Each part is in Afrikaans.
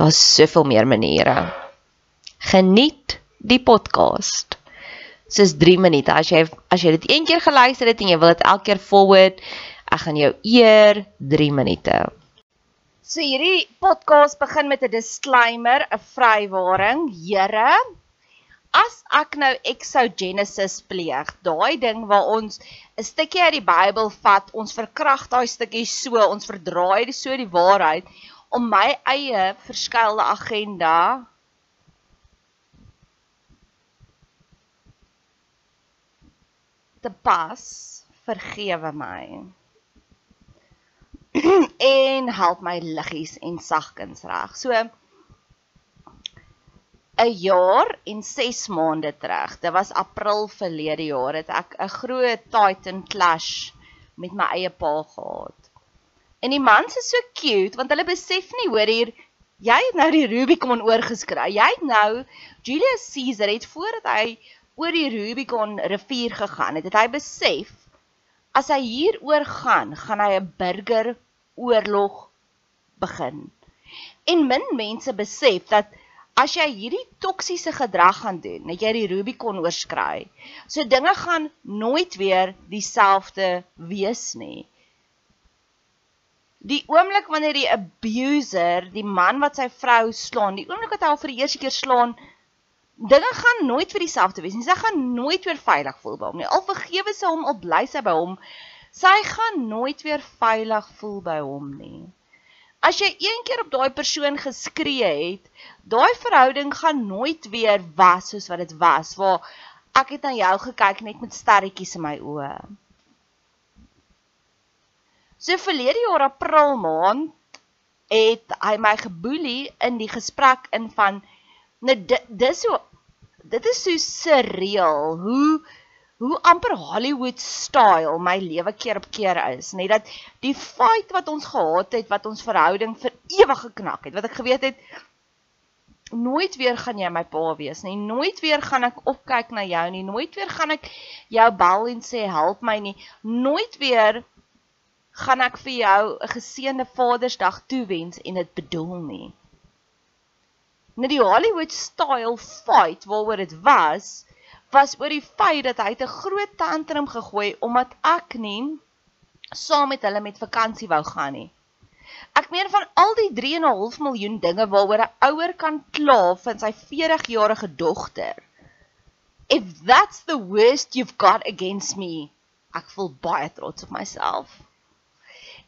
Daar's soveel meer maniere. Geniet die podcast. Dis 3 minute. As jy as jy dit een keer geluister het en jy wil dit elke keer forward, ek gaan jou eer 3 minute. So hierdie podcast begin met 'n disclaimer, 'n vrywaring. Here, as ek nou exogenesis pleeg, daai ding waar ons 'n stukkie uit die Bybel vat, ons verkrag daai stukkie so, ons verdraai so die waarheid om my eie verskeilde agenda te pas, vergewe my. en help my liggies en sagkens reg. So 'n jaar en 6 maande terug. Dit was April verlede jaar het ek 'n groot Titan clash met my eie pa gehad. En die mans is so cute want hulle besef nie hoor hier jy het nou die Rubicon oorgeskry. Jy het nou Julius Caesar het voordat hy oor die Rubicon rivier gegaan het, het hy besef as hy hier oor gaan, gaan hy 'n burger oorlog begin. En min mense besef dat as jy hierdie toksiese gedrag gaan doen, dat jy die Rubicon oorskry. So dinge gaan nooit weer dieselfde wees nie. Die oomblik wanneer die abuser, die man wat sy vrou slaan, die oomblik wat hy haar vir die eerste keer slaan, dinge gaan nooit vir dieselfde wees nie. Sy gaan nooit weer veilig voel by hom nie. Al vergewe sy hom, al bly sy by hom, sy gaan nooit weer veilig voel by hom nie. As jy een keer op daai persoon geskree het, daai verhouding gaan nooit weer was soos wat dit was, waar ek het na jou gekyk net met sterretjies in my oë. So verlede jaar April maand het hy my geboelie in die gesprek in van nou dis so dit is so surreal hoe hoe amper Hollywood style my lewe keer op keer is, net dat die fight wat ons gehad het, wat ons verhouding vir ewig geknak het, wat ek geweet het nooit weer gaan jy my pa wees nie, nooit weer gaan ek opkyk na jou nie, nooit weer gaan ek jou bel en sê help my nie, nooit weer gaan ek vir jou 'n geseënde Vadersdag toewens en dit bedoel nie. Net die Hollywood style fight waaroor dit was, was oor die feit dat hy 'n groot tantrum gegooi omdat ek nie saam met hulle met vakansie wou gaan nie. Ek meen van al die 3.5 miljoen dinge waaroor 'n ouer kan kla van sy 40-jarige dogter. If that's the worst you've got against me, ek voel baie trots op myself.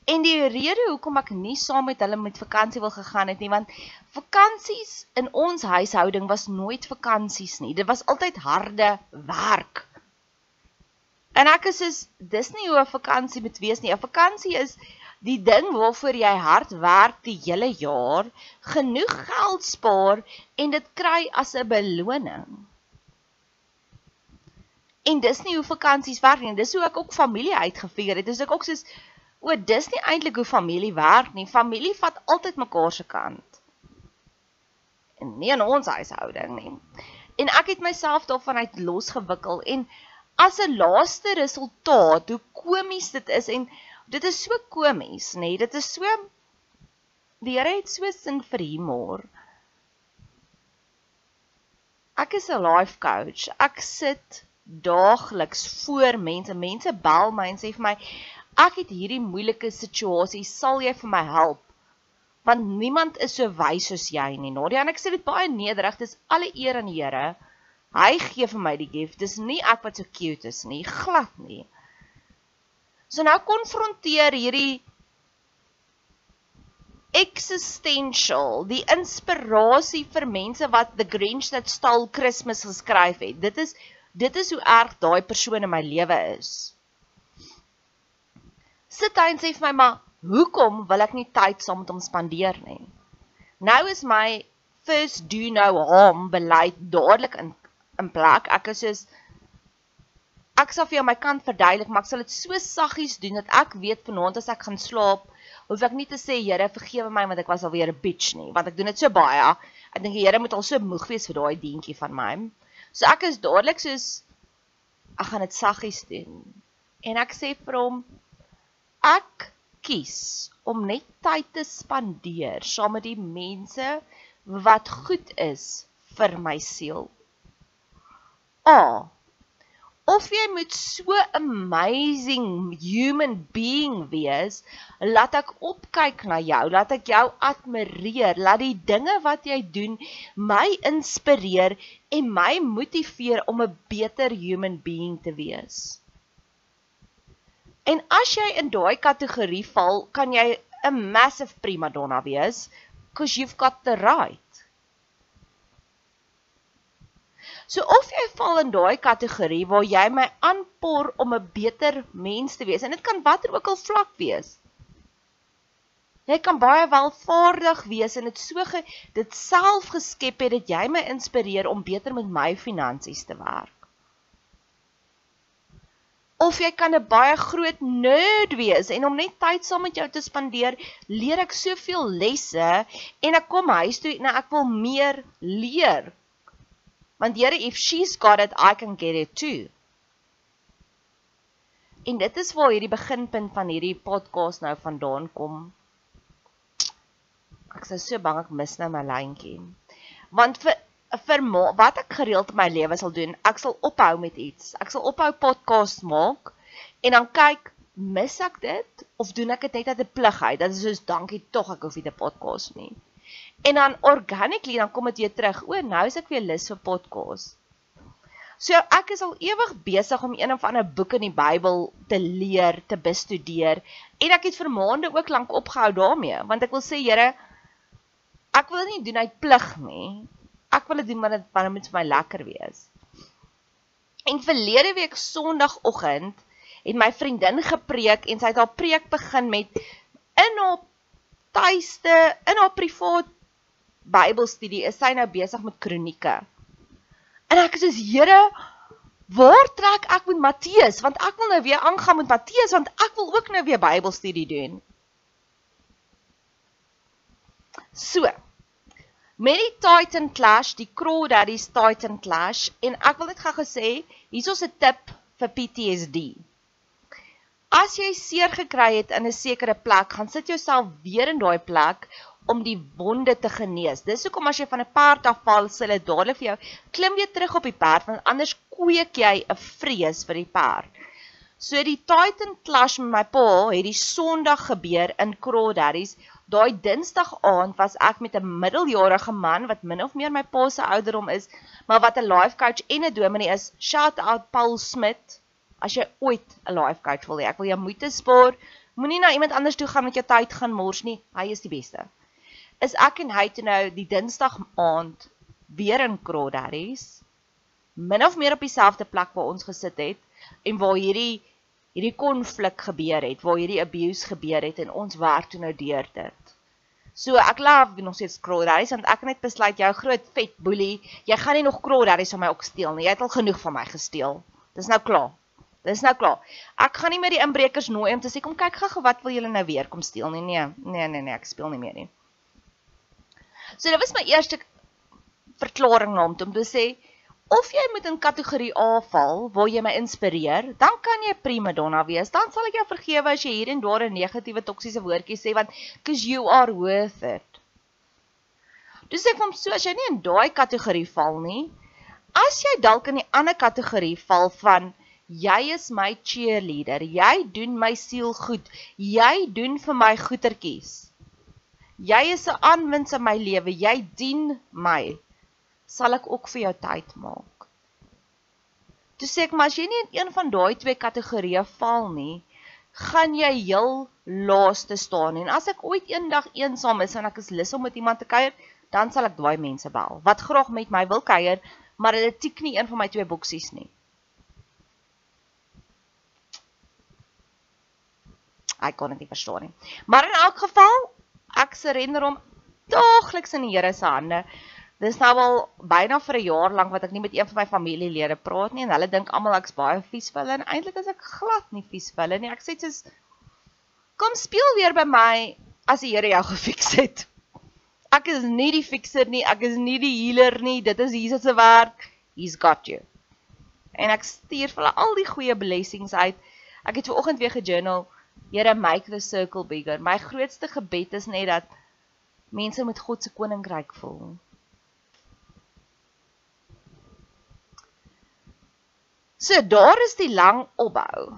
En die rede hoekom ek nie saam met hulle met vakansie wil gegaan het nie, want vakansies in ons huishouding was nooit vakansies nie. Dit was altyd harde werk. En ek is soos dis nie hoe 'n vakansie moet wees nie. 'n Vakansie is die ding waarvoor jy hard werk die hele jaar, genoeg geld spaar en dit kry as 'n beloning. En dis nie hoe vakansies werk nie. Dis hoe ek ook familie uitgefigure het. Dis ek ook soos O, dis nie eintlik hoe familie werk nie. Familie vat altyd mekaar se kant. En nie in ons huishouding nie. En ek het myself daarvan uit losgewikkel en as 'n laaste resultaat, hoe komies dit is en dit is so komies, nê? Dit is so die Here het so sin vir humor. Ek is 'n life coach. Ek sit daagliks voor mense. Mense bel my en sê vir my, Ek het hierdie moeilike situasie, sal jy vir my help? Want niemand is so wys soos jy nie. Nadia, en ek sê dit baie nederig, dis alle eer aan die Here. Hy gee vir my die gift. Dis nie ek wat so cute is nie, glad nie. So nou konfronteer hierdie existential, die inspirasie vir mense wat The Grinch That Stole Christmas geskryf het. Dit is dit is hoe erg daai persoon in my lewe is sit hy en sê vir my, maar hoekom wil ek nie tyd saam met hom spandeer nie? Nou is my first do no harm beleid dadelik in in plek. Ek is soos ek sal vir jou my kant verduidelik, maar ek sal dit so saggies doen dat ek weet vanaand as ek gaan slaap, hoef ek nie te sê Here, vergewe my want ek was alweer 'n bitch nie, want ek doen dit so baie. Ek dink die Here moet al so moeg wees vir daai dientjie van my. So ek is dadelik soos ek gaan dit saggies doen. En ek sê vir hom, Ek kies om net tyd te spandeer saam met die mense wat goed is vir my siel. A. Of jy moet so amazing human being wees, laat ek opkyk na jou, laat ek jou admireer, laat die dinge wat jy doen my inspireer en my motiveer om 'n beter human being te wees. En as jy in daai kategorie val, kan jy 'n massive prima donna wees because you've got the right. So of jy val in daai kategorie waar jy my aanpoor om 'n beter mens te wees en dit kan watter ook al vlak wees. Jy kan baie welvaardig wees en dit so ge, dit self geskep het dat jy my inspireer om beter met my finansies te werk of jy kan 'n baie groot nerd wees en om net tyd saam met jou te spandeer, leer ek soveel lesse en ek kom huis toe en ek wil meer leer. Want Here, if she's got it, I can get it too. En dit is waar hierdie beginpunt van hierdie podcast nou vandaan kom. Ek is so bang ek mis nou my lyntjie. Want vir vir wat ek gereeld in my lewe sal doen, ek sal ophou met iets. Ek sal ophou podcast maak en dan kyk, mis ek dit of doen ek dit net uit 'n plig uit? Dat is soos dankie tog ek hoef nie 'n podcast nie. En dan organically dan kom dit weer terug. O, nou is ek weer lus vir podcast. So ek is al ewig besig om een of ander boek in die Bybel te leer, te bestudeer en ek het vir maande ook lank opgehou daarmee, want ek wil sê Here, ek wil nie doen uit plig nie ek wil dit doen want dit moet vir my lekker wees. En verlede week Sondagoggend het my vriendin gepreek en sy het haar preek begin met in haar tuiste, in haar privaat Bybelstudie is sy nou besig met kronieke. En ek sê Here, Waar trek ek met Matteus want ek wil nou weer aangaan met Matteus want ek wil ook nou weer Bybelstudie doen. So. Met die Titan Clash, die Crawdaddy's Titan Clash en ek wil net gou gesê, hier's 'n tip vir PTSD. As jy seer gekry het in 'n sekere plek, gaan sit jouself weer in daai plek om die wonde te genees. Dis hoekom as jy van 'n perd afval, sê hulle dadelik vir jou, klim weer terug op die perd want anders kweek jy 'n vrees vir die perd. So die Titan Clash met my pa het die Sondag gebeur in Crawdaddies. Daai Dinsdag aand was ek met 'n middeljarige man wat min of meer my pa se ouderdom is, maar wat 'n life coach en 'n dominee is. Shout out Paul Smit. As jy ooit 'n life coach wil hê, ek wil jou moeite spaar. Moenie na iemand anders toe gaan met jou tyd gaan mors nie. Hy is die beste is ek en hy toe nou die Dinsdag aand weer in Crawdaddies min of meer op dieselfde plek waar ons gesit het en waar hierdie hierdie konflik gebeur het, waar hierdie abuse gebeur het en ons werk toe nou deur dit. So ek love nog steeds Crawdaddies want ek het net besluit jou groot vet boelie, jy gaan nie nog Crawdaddies van my ook steel nie. Jy het al genoeg van my gesteel. Dis nou klaar. Dis nou klaar. Ek gaan nie meer die inbrekers nooi om te sê kom kyk gou wat wil julle nou weer kom steel nie. Nee, nee, nee, nee, ek speel nie meer nie. So dit was my eerste verklaring na hom om te sê of jy moet in kategorie A val waar jy my inspireer, dan kan jy prima donna wees. Dan sal ek jou vergewe as jy hier en daar 'n negatiewe toksiese woordjie sê want cuz you are worth it. Dis ek hom so as jy nie in daai kategorie val nie, as jy dalk in die ander kategorie val van jy is my cheerleader, jy doen my siel goed, jy doen vir my goetertjies. Jy is 'n aanwins in my lewe. Jy dien my. Sal ek ook vir jou tyd maak. Toe sê ek, maar as jy nie in een van daai twee kategorieë val nie, gaan jy heel laaste staan en as ek ooit eendag eensaam is en ek is lus om met iemand te kuier, dan sal ek daai mense bel wat graag met my wil kuier, maar hulle tik nie een van my twee boksies nie. Ek kon dit nie verstaan nie. Maar in elk geval, ek surrender hom daagliks in die Here se hande. Dis nou al byna vir 'n jaar lank wat ek nie met een van my familielede praat nie en hulle dink almal ek's baie vies vir hulle en eintlik is ek glad nie vies vir hulle nie. Ek sê soos kom speel weer by my as die Here jou gefiks het. Ek is nie die fixer nie, ek is nie die healer nie. Dit is Jesus se werk. He's got you. En ek stuur vir hulle al die goeie blessings uit. Ek het ver oggend weer gejournal. Here make the circle bigger. My grootste gebed is net dat mense met God se koninkryk voel. So daar is die lang opbou.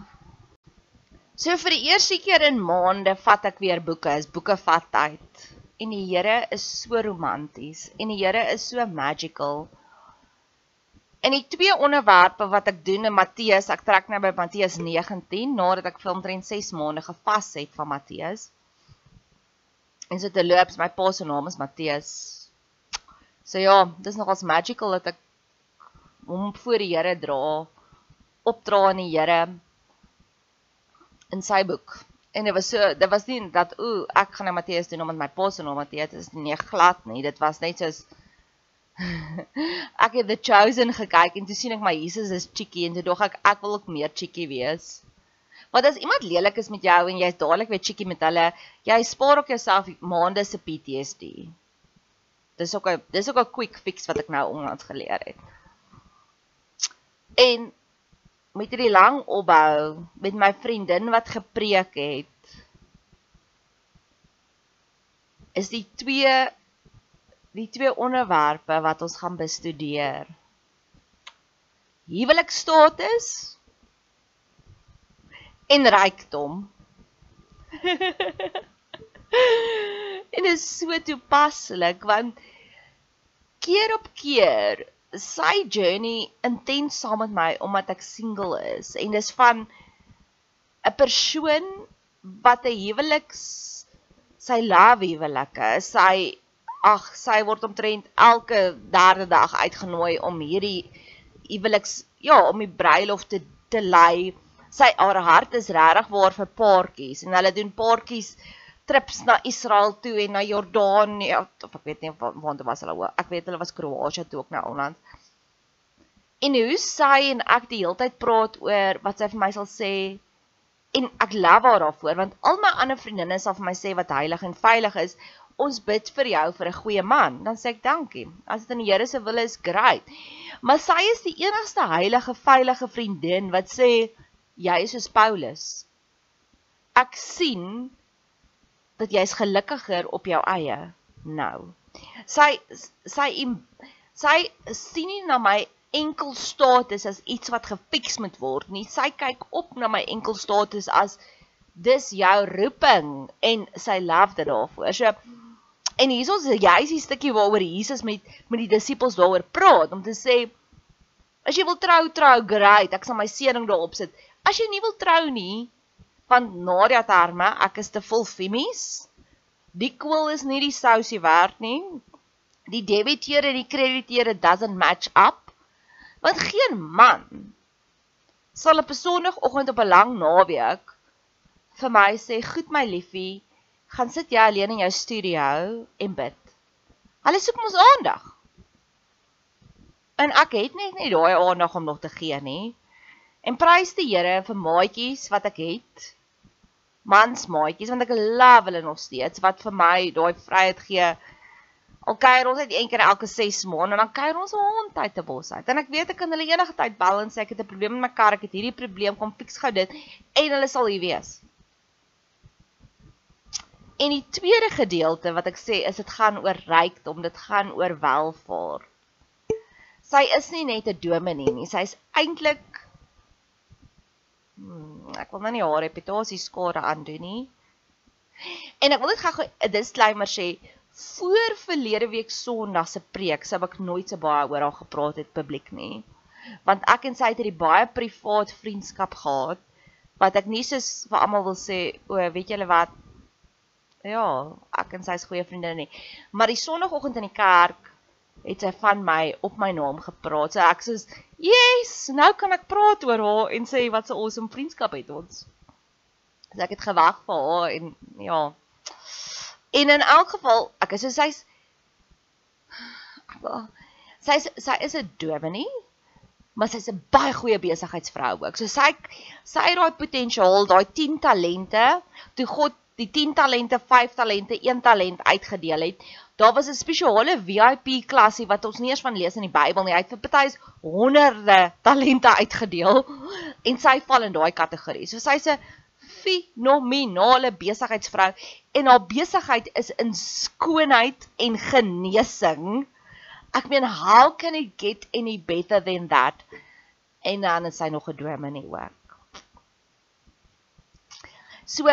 So vir die eerste keer in maande vat ek weer boeke. Is boeke vat tyd. En die Here is so romanties en die Here is so magical. En die twee onderwerpe wat ek doen in Matteus, ek trek nou by Matteus 19 nadat ek vir omtrent 6 maande gevas het van Matteus. En so te loop, my pa se naam is Matteus. So ja, dis nogals magical dat ek hom voor die Here dra, opdra aan die Here in sy boek. En dit was so, dit was nie dat ooh, ek gaan nou Matteus doen omdat my pa se naam Matteus is nie glad nie. Dit was net soos ek het The Chosen gekyk en toe sien ek my Jesus is cheeky en toe dog ek ek wil ook meer cheeky wees. Want as iemand lelik is met jou en jy's dadelik weer cheeky met hulle, jy spaar ook jouself maande se PTSD. Dis ook 'n dis ook 'n quick fix wat ek nou onlangs geleer het. En met hierdie lang opbou met my vriendin wat gepreek het is die twee die twee onderwerpe wat ons gaan bestudeer. Huwelikstatus en rykdom. en is so toepaslik want keer op keer sy journey intens saam met my omdat ek single is. En dis van 'n persoon wat 'n huweliks sy love huwelike, sy ag sy word omtrent elke derde dag uitgenooi om hierdie huweliks ja om die bruiloft te te lei. Sy haar hart is regtig waar vir paartjies en hulle doen paartjies trips na Israel toe en na Jordanië ja, of ek weet nie waar waar was hulle ek weet hulle was Kroasie toe ook na Holland En hoe sy en ek die hele tyd praat oor wat sy vir my sal sê en ek love haar daarvoor want al my ander vriendinne sal vir my sê wat heilig en veilig is. Ons bid vir jou vir 'n goeie man. Dan sê ek dankie. As dit in die Here se wil is, great. Maar sy is die enigste heilige, veilige vriendin wat sê jy is soos Paulus. Ek sien dat jy's gelukkiger op jou eie nou. Sy sy sy sien nie na my enkel status as iets wat gefiks moet word nie. Sy kyk op na my enkel status as dis jou roeping en sy dit daarvoor. So en hier is ons juist die stukkie waaroor Jesus met met die disippels daaroor praat om te sê as jy wil trou trou great, ek sal my seëning daarop sit. As jy nie wil trou nie, van Nadia terme, ek is te vol femies. Die kool is nie die sousie werd nie. Die debiteure en die krediteure doesn't match up. Want geen man sal op 'n sonoggend op 'n lang naweek vir my sê, "Goed my liefie, gaan sit jy alleen in jou studio en bid." Hulle soek mos aandag. En ek het net nie daai aandag om nog te gee nie. En prys die Here vir maatjies wat ek het. Mans maatjies want ek love hulle nog steeds wat vir my daai vryheid gee Al kuier ons net een keer elke 6 maande en dan kuier ons 'n hond uit te bos uit. En ek weet ek kan hulle enige tyd bel en sê ek het 'n probleem met my kar, ek het hierdie probleem, kom fiks gou dit en hulle sal hier wees. En die tweede gedeelte wat ek sê is dit gaan oor rykdom, dit gaan oor welvaart. Sy is nie net 'n dominee nie, sy is eintlik hmm, ek wil nou nie haar reputasie skade aandoen nie. En ek wil net gou 'n disclaimer sê, voor verlede week Sondag se preek sou ek nooit so baie oor haar gepraat het publiek nie. Want ek en sy het hierdie baie privaat vriendskap gehad wat ek nie soos vir almal wil sê, o, weet julle wat? Ja, ek en sy is goeie vriende nie. Maar die Sondagoggend in die kerk het sy van my op my naam gepraat. So ek sê, "Yes, nou kan ek praat oor haar en sê wat 'n so awesome vriendskap het ons." So ek het gewag vir haar en ja, En in elk geval, ek is so sy's sy's sy is 'n dominee, maar sy's 'n baie goeie besigheidsvrou ook. So sy sy het daai potensiaal, daai 10 talente, toe God die 10 talente, 5 talente, 1 talent uitgedeel het. Daar was 'n spesiale VIP klasie wat ons nie eens van lees in die Bybel nie. Hy het vir party's honderde talente uitgedeel en sy val in daai kategorie. So sy's 'n fenominale besigheidsvrou en haar besigheid is in skoonheid en genesing. Ek meen, how can it get any better than that? En dan is sy nog 'n dominee ook. So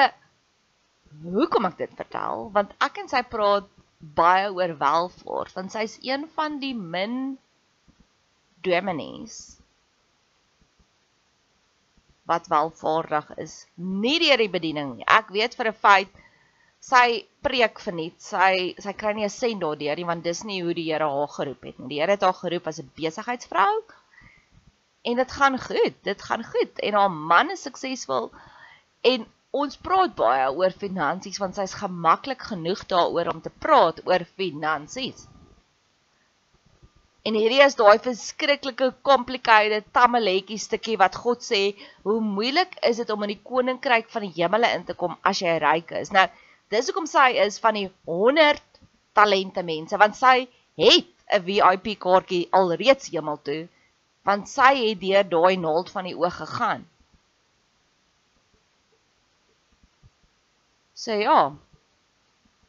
hoekom ek dit vertel? Want ek en sy praat baie oor welvaart, want sy's een van die min dominees wat welvaardig is, nie deur die bediening nie. Ek weet vir 'n feit sy preek verniet. Sy sy kry nie 'n sent daardeur nie want dis nie hoe die Here haar geroep het nie. Die Here het haar geroep as 'n besigheidsvrou. En dit gaan goed. Dit gaan goed en haar man is suksesvol en ons praat baie oor finansies want sy's gemaklik genoeg daaroor om te praat oor finansies. En hierdie is daai verskriklike complicated tamaletjie stukkie wat God sê, hoe moeilik is dit om in die koninkryk van die hemele in te kom as jy ryk is. Nou, dis hoekom sy is van die 100 talente mense, want sy het 'n VIP kaartjie alreeds hemel toe, want sy het deur daai naald van die oog gegaan. So ja,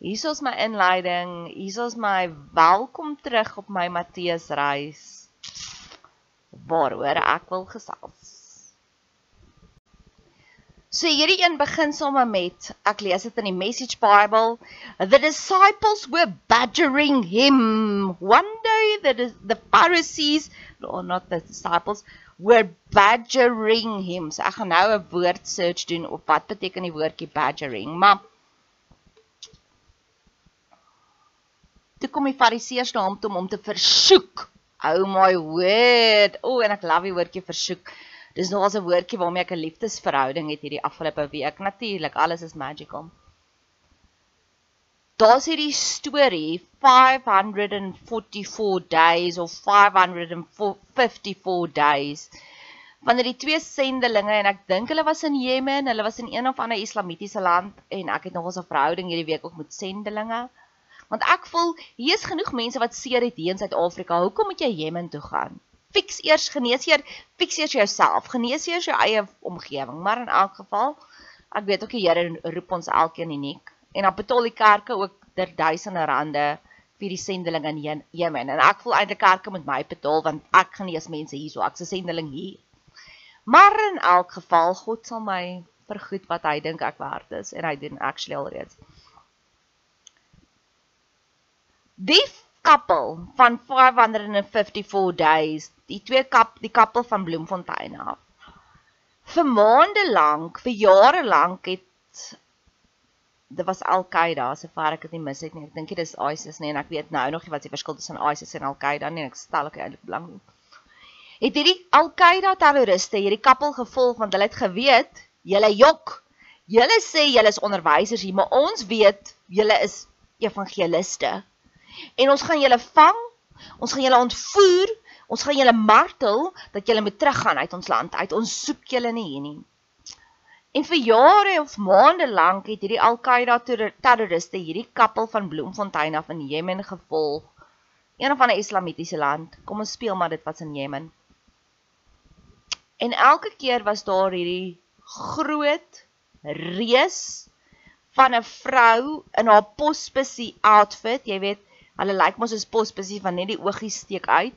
Hier is my inleiding, hier is my welkom terug op my Matteus reis waaroor ek wil gesels. So hierdie een begin sommer met ek lees dit in die Message Bible. The disciples were badgering him. One day the the Pharisees or not the disciples were badgering him. So ek gaan nou 'n woord search doen op wat beteken die woordjie badgering. Maar Toe kom die fariseërs na hom toe om hom te versoek. Oh my word. O, oh, en ek love die woordjie versoek. Dis nog as 'n woordjie waarmee ek 'n liefdesverhouding het hierdie afgelope week. Natuurlik, alles is magical. Daar's hierdie storie 544 days of 554 days wanneer die twee sendelinge en ek dink hulle was in Jemen, hulle was in een of ander islamitiese land en ek het nog 'n verhouding hierdie week ook met sendelinge. Want ek voel hier is genoeg mense wat seer het hier in Suid-Afrika. Hoekom moet jy Jemen toe gaan? Fiks eers genees eers, fiks eers jouself, genees eers jou eie omgewing. Maar in elk geval, ek weet ook die Here roep ons elkeen uniek en dan betaal die kerke ook ter duisende rande vir die sendeling in Jemen. En ek voel eintlik kerke moet my betaal want ek genees mense hier so. Ek's 'n sendeling hier. Maar in elk geval, God sal my vergoed wat hy dink ek werd is en hy doen actually alreeds. Die koppel van 554 days, die twee kap die koppel van Bloemfontein af. Vir maande lank, vir jare lank het dit was Al-Qaeda, sover ek dit nie mis het nie. Ek dink dit is ISIS nie en ek weet nou nog nie wat die verskil tussen ISIS en Al-Qaeda nie. Ek stel ook eintlik belang nie het hierdie Al-Qaeda terroriste hierdie kappel gevolg want hulle het geweet julle jok. Julle sê julle is onderwysers hier, maar ons weet julle is evangeliste. En ons gaan julle vang, ons gaan julle ontvoer, ons gaan julle martel dat julle moet teruggaan uit ons land uit. Ons soek julle nie hier nie. En vir jare of maande lank het hierdie Al-Qaeda terroriste hierdie kappel van Bloemfontein af in Jemen gevolg. Een of ander islamitiese land. Kom ons speel maar dit wat in Jemen. En elke keer was daar hierdie groot reus van 'n vrou in haar posbusie outfit, jy weet, hulle lyk mos soos posbusie van net die oogies steek uit.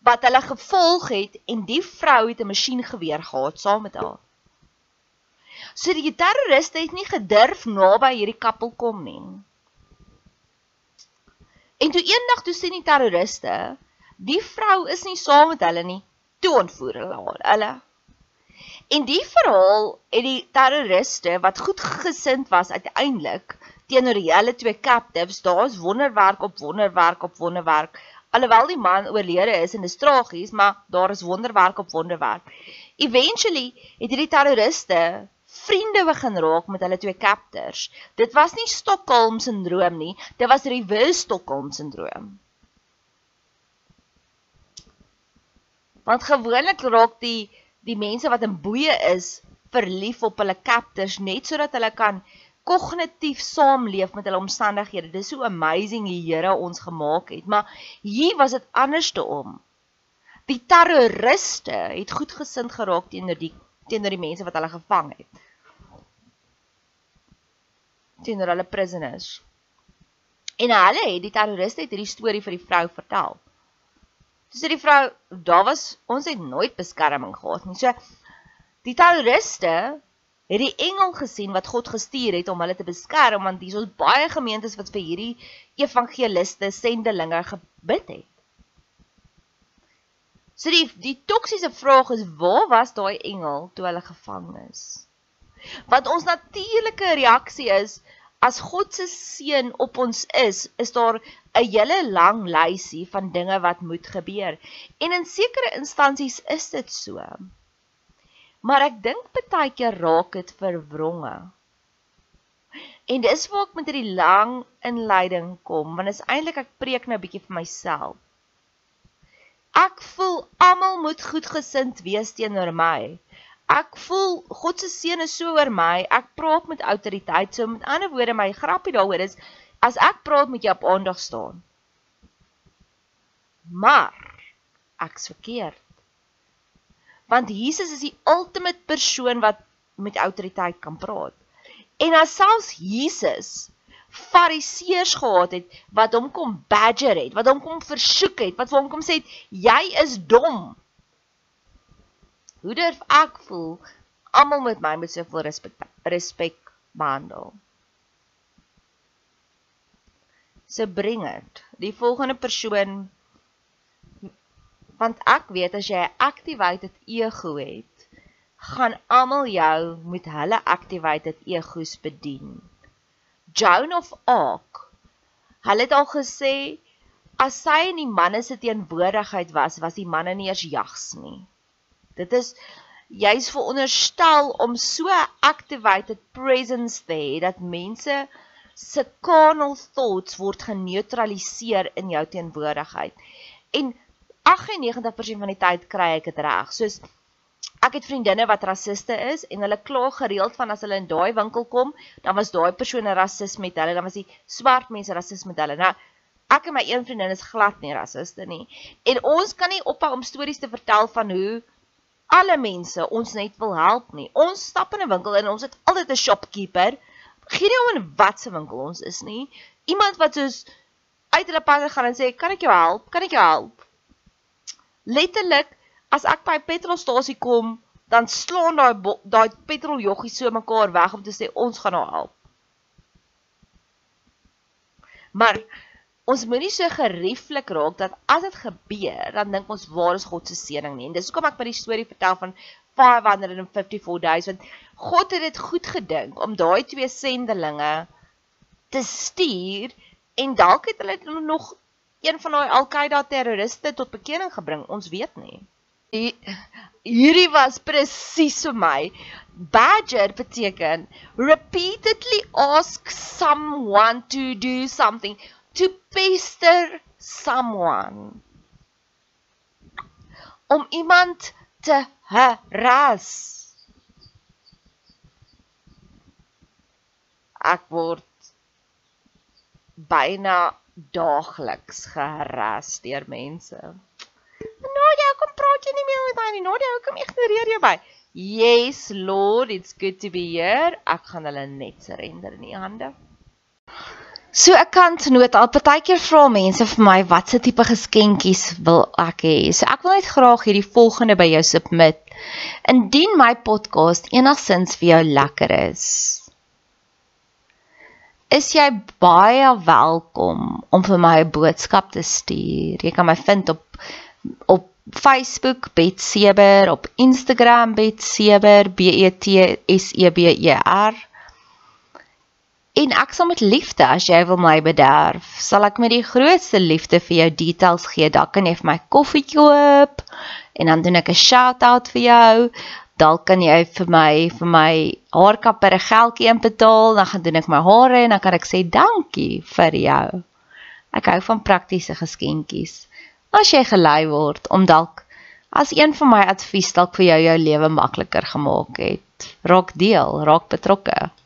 Wat hulle gevolg het en die vrou het 'n masjiengeweer gehad saam met haar. So die terroriste het nie gedurf naby hierdie kappel kom nie. En toe eendag toe sien die terroriste, die vrou is nie saam met hulle nie toe ontvoer hulle hulle. En die verhaal het die terroriste wat goed gesind was uiteindelik teenoor die hele twee captives, daar's wonderwerk op wonderwerk op wonderwerk. Alhoewel die man oorlede is en dis tragies, maar daar is wonderwerk op wonderwerk. Eventually het hierdie terroriste vriende begin raak met hulle twee captors. Dit was nie Stockholm sindroom nie, dit was reverse Stockholm sindroom. Want gewoonlik raak die die mense wat in boeye is verlief op hulle captors net sodat hulle kan kognitief saamleef met hulle omstandighede. Dis so amazing die Here ons gemaak het, maar hier was dit anderste om. Die terroriste het goed gesind geraak teenoor die teenoor die mense wat hulle gevang het. Teenoor hulle prisoners. En hulle het die terroriste het hierdie storie vir die vrou vertel. Toe sê die vrou, daar was ons het nooit beskerming gehad nie. So die terroriste het die engel gesien wat God gestuur het om hulle te beskerm want hier is baie gemeentes wat vir hierdie evangeliste sendelinge gebid het. So die die toksiese vraag is waar was daai engel toe hulle gevang is? Wat ons natuurlike reaksie is as God se seën op ons is, is daar 'n hele lang lysie van dinge wat moet gebeur. En in sekere instansies is dit so. Maar ek dink baie keer raak dit verwronge. En dis waar ek met hierdie lang inleiding kom, want is eintlik ek preek nou 'n bietjie vir myself. Ek voel almal moet goedgesind wees teenoor my ek voel God se seën is so oor my. Ek praat met autoriteit. So met ander woorde, my grappie daaroor is as ek praat met jy op aandag staan. Maar ek's verkeerd. Want Jesus is die ultimate persoon wat met autoriteit kan praat. En as selfs Jesus fariseërs gehad het wat hom kom badger het, wat hom kom versoek het, wat vir hom kom sê het, jy is dom. Hoe durf ek voel almal met my met soveel respek respek behandel? So bring dit. Die volgende persoon want ek weet as jy 'n activated ego het, gaan almal jou met hulle activated egos bedien. Joan of Arc. Hulle het al gesê as sy in die manne se teenwoordigheid was, was die manne nie eers jags nie. Dit is jy's veronderstel om so activated presence te hê dat mense se carnal thoughts word geneutraliseer in jou teenwoordigheid. En 98% van die tyd kry ek dit reg. Soos ek het vriendinne wat rassiste is en hulle kla gereeld van as hulle in daai winkel kom, dan was daai persoon 'n rassist met hulle, dan was die swart mense rassist met hulle. Nou, ek en my een vriendin is glad nie rassiste nie. En ons kan nie ophou om stories te vertel van hoe alle mense ons net wil help nie. Ons stap in 'n winkel en ons het altyd 'n shopkeeper. Geen nie om in wat se winkel ons is nie. Iemand wat soos uit hulle pad gaan en sê, "Kan ek jou help? Kan ek jou help?" Letterlik as ek by petrolstasie kom, dan slaan daai daai petroljoggies so mekaar weg om te sê ons gaan haar help. Maar ons moenie so gerieflik raak dat as dit gebeur, dan dink ons waar is God se seëning nie. En dis hoekom ek by die storie vertel van 554 days want God het dit goed gedink om daai twee sendelinge te stuur en dalk het hulle nog een van daai Al-Qaeda terroriste tot bekering gebring. Ons weet nie hierdie was presies vir my. Badger beteken repeatedly ask someone to do something, to pester someone. Om iemand te harass. Ek word byna daagliks geharass deur mense. Nadia, kom praat jy nie meer met my nie. Nadia, hoekom ignoreer jy my? Yes, Lord, it's good to be here. Ek gaan hulle net surrender in u hande. So ek kan noot al partykeer vra mense vir my watse tipe geskenkies wil ek hê. So ek wil net graag hierdie volgende by jou submit. Indien my podcast enigsins vir jou lekker is, is jy baie welkom om vir my 'n boodskap te stuur. Jy kan my vind op op Facebook Bet Seber, op Instagram Bet Seber, B E T S E B E R. En ek sal met liefde as jy wil my bederf, sal ek met die grootste liefde vir jou details gee. Dalk kan jy vir my koffie koop en dan doen ek 'n shout-out vir jou. Dalk kan jy vir my vir my haarkapper 'n geldjie inbetaal, dan gaan doen ek my hare en dan kan ek sê dankie vir jou. Ek hou van praktiese geskenkies as jy gelei word om dalk as een van my advies dalk vir jou jou lewe makliker gemaak het. Raak deel, raak betrokke.